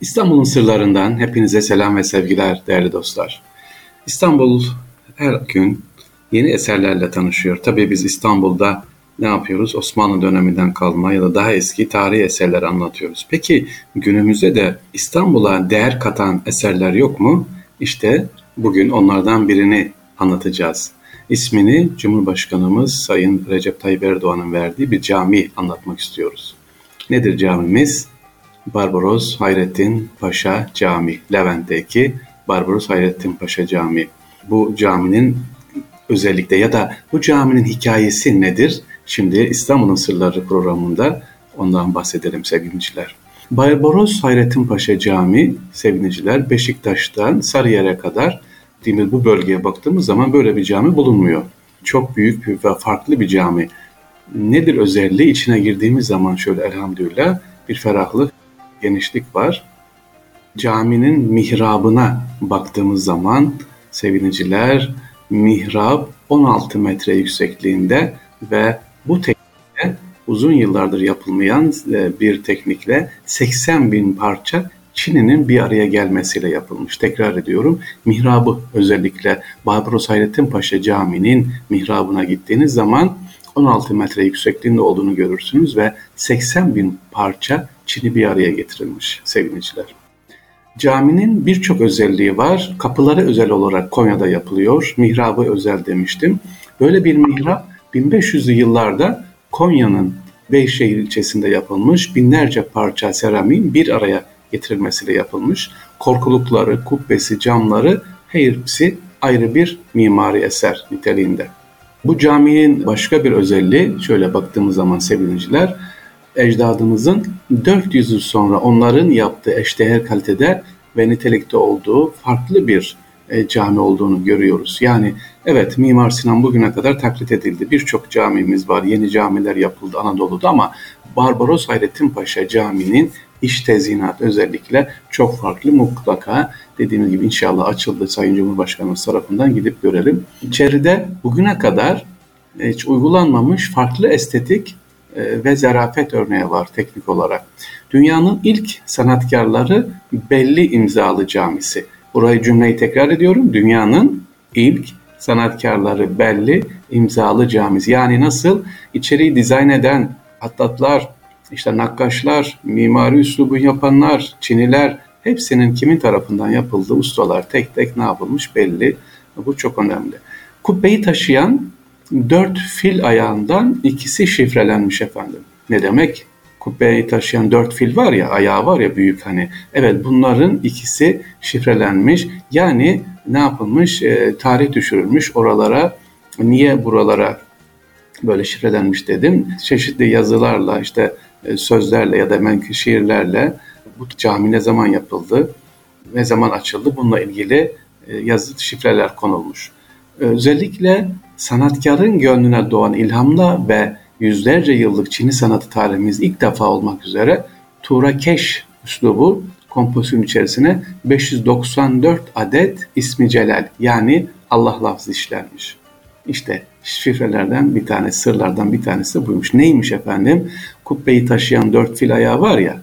İstanbul'un sırlarından hepinize selam ve sevgiler değerli dostlar. İstanbul her gün yeni eserlerle tanışıyor. Tabii biz İstanbul'da ne yapıyoruz? Osmanlı döneminden kalma ya da daha eski tarihi eserler anlatıyoruz. Peki günümüzde de İstanbul'a değer katan eserler yok mu? İşte bugün onlardan birini anlatacağız. İsmini Cumhurbaşkanımız Sayın Recep Tayyip Erdoğan'ın verdiği bir cami anlatmak istiyoruz. Nedir camimiz? Barbaros Hayrettin Paşa Camii, Levent'teki Barbaros Hayrettin Paşa Camii. Bu caminin özellikle ya da bu caminin hikayesi nedir? Şimdi İstanbul'un Sırları programında ondan bahsedelim sevgiliciler. Barbaros Hayrettin Paşa Camii sevgiliciler Beşiktaş'tan Sarıyer'e kadar değil bu bölgeye baktığımız zaman böyle bir cami bulunmuyor. Çok büyük ve farklı bir cami. Nedir özelliği? İçine girdiğimiz zaman şöyle elhamdülillah bir ferahlık, genişlik var. Caminin mihrabına baktığımız zaman seviniciler mihrab 16 metre yüksekliğinde ve bu teknikle uzun yıllardır yapılmayan e, bir teknikle 80 bin parça Çin'inin bir araya gelmesiyle yapılmış. Tekrar ediyorum mihrabı özellikle Barbaros Hayrettin Paşa Camii'nin mihrabına gittiğiniz zaman 16 metre yüksekliğinde olduğunu görürsünüz ve 80 bin parça Çin'i bir araya getirilmiş sevgiliciler. Caminin birçok özelliği var. Kapıları özel olarak Konya'da yapılıyor. Mihrabı özel demiştim. Böyle bir mihrap 1500'lü yıllarda Konya'nın Beyşehir ilçesinde yapılmış binlerce parça seramiğin bir araya getirilmesiyle yapılmış. Korkulukları, kubbesi, camları hepsi ayrı bir mimari eser niteliğinde. Bu caminin başka bir özelliği şöyle baktığımız zaman sevgiliciler ecdadımızın 400 yıl sonra onların yaptığı eşdeğer kalitede ve nitelikte olduğu farklı bir e, cami olduğunu görüyoruz. Yani evet Mimar Sinan bugüne kadar taklit edildi. Birçok camimiz var, yeni camiler yapıldı Anadolu'da ama Barbaros Hayrettin Paşa Camii'nin iş tezinat özellikle çok farklı mutlaka dediğimiz gibi inşallah açıldı Sayın Cumhurbaşkanımız tarafından gidip görelim. İçeride bugüne kadar hiç uygulanmamış farklı estetik ve zarafet örneği var teknik olarak. Dünyanın ilk sanatkarları belli imzalı camisi. Burayı cümleyi tekrar ediyorum. Dünyanın ilk sanatkarları belli imzalı camisi. Yani nasıl içeriği dizayn eden atlatlar, işte nakkaşlar, mimari üslubu yapanlar, Çiniler hepsinin kimin tarafından yapıldığı ustalar tek tek ne yapılmış belli. Bu çok önemli. Kubbeyi taşıyan dört fil ayağından ikisi şifrelenmiş efendim. Ne demek? Kubbeyi taşıyan dört fil var ya, ayağı var ya büyük hani. Evet bunların ikisi şifrelenmiş. Yani ne yapılmış? E, tarih düşürülmüş oralara. Niye buralara böyle şifrelenmiş dedim. Çeşitli yazılarla işte e, sözlerle ya da menkı şiirlerle bu cami ne zaman yapıldı, ne zaman açıldı bununla ilgili e, yazı şifreler konulmuş. Özellikle sanatkarın gönlüne doğan ilhamla ve yüzlerce yıllık Çin'i sanatı tarihimiz ilk defa olmak üzere Turakeş üslubu kompozisyon içerisine 594 adet ismi celal yani Allah lafzı işlenmiş. İşte şifrelerden bir tanesi, sırlardan bir tanesi buymuş. Neymiş efendim? Kubbeyi taşıyan dört fil ayağı var ya,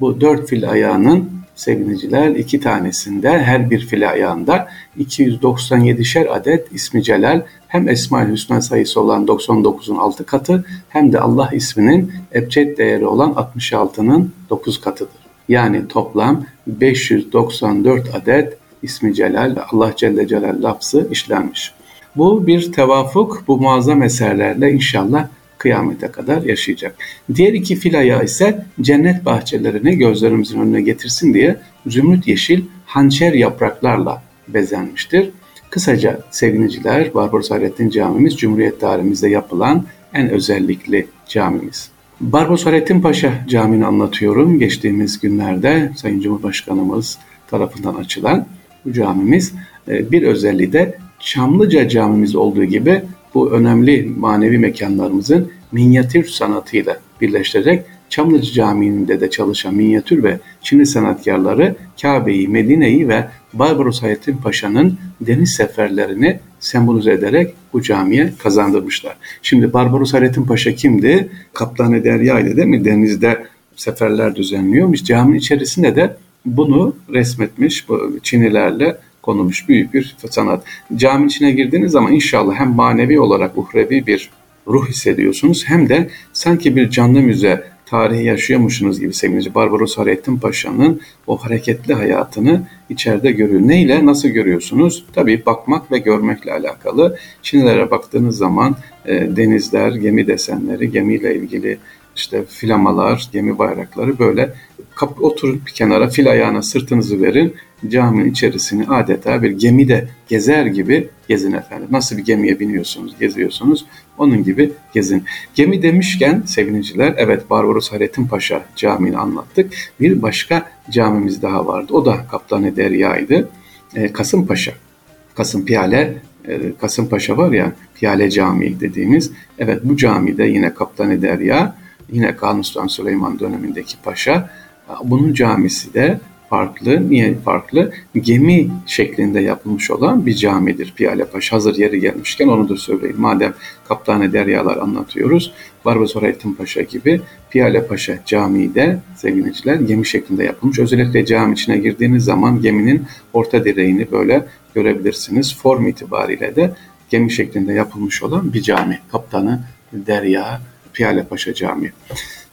bu dört fil ayağının seviniciler iki tanesinde her bir fil ayağında 297'şer adet ismi celal hem Esma-ül Hüsna sayısı olan 99'un 6 katı hem de Allah isminin ebced değeri olan 66'nın 9 katıdır. Yani toplam 594 adet ismi celal Allah Celle Celal lafzı işlenmiş. Bu bir tevafuk bu muazzam eserlerle inşallah kıyamete kadar yaşayacak. Diğer iki fil ayağı ise cennet bahçelerini gözlerimizin önüne getirsin diye zümrüt yeşil hançer yapraklarla bezenmiştir. Kısaca sevgiliciler Barbaros Hayrettin Camimiz Cumhuriyet tarihimizde yapılan en özellikli camimiz. Barbaros Hayrettin Paşa Camii'ni anlatıyorum. Geçtiğimiz günlerde Sayın Cumhurbaşkanımız tarafından açılan bu camimiz e, bir özelliği de Çamlıca camimiz olduğu gibi bu önemli manevi mekanlarımızın minyatür sanatıyla birleştirerek Çamlıca Camii'nde de çalışan minyatür ve Çinli sanatkarları Kabe'yi, Medine'yi ve Barbaros Hayrettin Paşa'nın deniz seferlerini sembolize ederek bu camiye kazandırmışlar. Şimdi Barbaros Hayrettin Paşa kimdi? Kaptanı Derya ile de mi denizde seferler düzenliyormuş. Caminin içerisinde de bunu resmetmiş bu Çinilerle konulmuş büyük bir sanat. Cami içine girdiğiniz zaman inşallah hem manevi olarak uhrevi bir ruh hissediyorsunuz hem de sanki bir canlı müze tarihi yaşıyormuşsunuz gibi sevgili Barbaros Hayrettin Paşa'nın o hareketli hayatını içeride görüyor. Neyle, nasıl görüyorsunuz? Tabii bakmak ve görmekle alakalı. Çinlilere baktığınız zaman e, denizler, gemi desenleri, gemiyle ilgili işte filamalar, gemi bayrakları böyle kap, oturun bir kenara fil ayağına sırtınızı verin caminin içerisini adeta bir gemide gezer gibi gezin efendim. Nasıl bir gemiye biniyorsunuz, geziyorsunuz onun gibi gezin. Gemi demişken sevgiliciler evet Barbaros Hayrettin Paşa Camii'ni anlattık. Bir başka camimiz daha vardı. O da Kaptanı Derya'ydı. E, Kasımpaşa. Kasım Piyale e, Kasımpaşa var ya Piyale Camii dediğimiz. Evet bu camide yine Kaptanı Derya yine Kanuni Süleyman dönemindeki paşa. Bunun camisi de farklı. Niye farklı? Gemi şeklinde yapılmış olan bir camidir Piyale Paşa. Hazır yeri gelmişken onu da söyleyeyim. Madem Kaptane Deryalar anlatıyoruz. Barbaros Hayrettin Paşa gibi Piyale Paşa Camii de sevgiliciler gemi şeklinde yapılmış. Özellikle cami içine girdiğiniz zaman geminin orta direğini böyle görebilirsiniz. Form itibariyle de gemi şeklinde yapılmış olan bir cami. Kaptanı Derya Piyale Paşa Camii.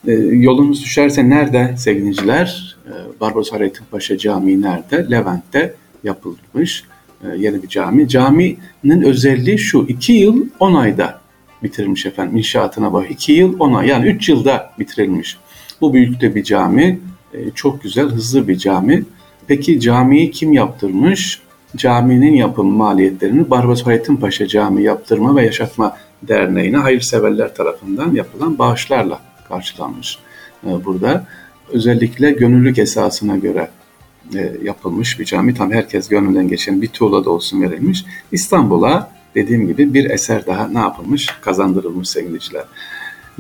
E, yolunuz düşerse nerede sevgiliciler? E, Barbaros Hayrettin Paşa Camii nerede? Levent'te yapılmış e, yeni bir cami. Caminin özelliği şu, iki yıl on ayda bitirilmiş efendim inşaatına bak. iki yıl on ay yani üç yılda bitirilmiş. Bu büyüklükte bir cami, e, çok güzel, hızlı bir cami. Peki camiyi kim yaptırmış? Caminin yapım maliyetlerini Barbaros Hayrettin Paşa Camii Yaptırma ve Yaşatma Derneği'ne hayırseverler tarafından yapılan bağışlarla karşılanmış e, burada. Özellikle gönüllülük esasına göre e, yapılmış bir cami. Tam herkes gönülden geçen bir tuğla da olsun verilmiş. İstanbul'a dediğim gibi bir eser daha ne yapılmış? Kazandırılmış sevgiliciler.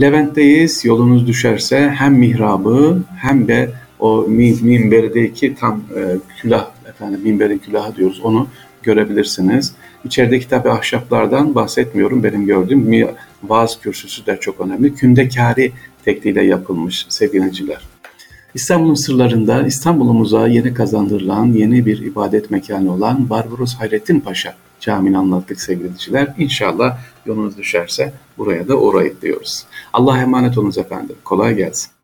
Levent'teyiz. Yolunuz düşerse hem mihrabı hem de o minberdeki tam e, külah efendim minberin külahı diyoruz onu görebilirsiniz. İçerideki tabi ahşaplardan bahsetmiyorum. Benim gördüğüm vaaz kürsüsü de çok önemli. Kündekari tekniğiyle yapılmış sevgiliciler. İstanbul'un sırlarında İstanbul'umuza yeni kazandırılan yeni bir ibadet mekanı olan Barbaros Hayrettin Paşa Camii'ni anlattık sevgiliciler. İnşallah yolunuz düşerse buraya da uğrayıp diyoruz. Allah'a emanet olunuz efendim. Kolay gelsin.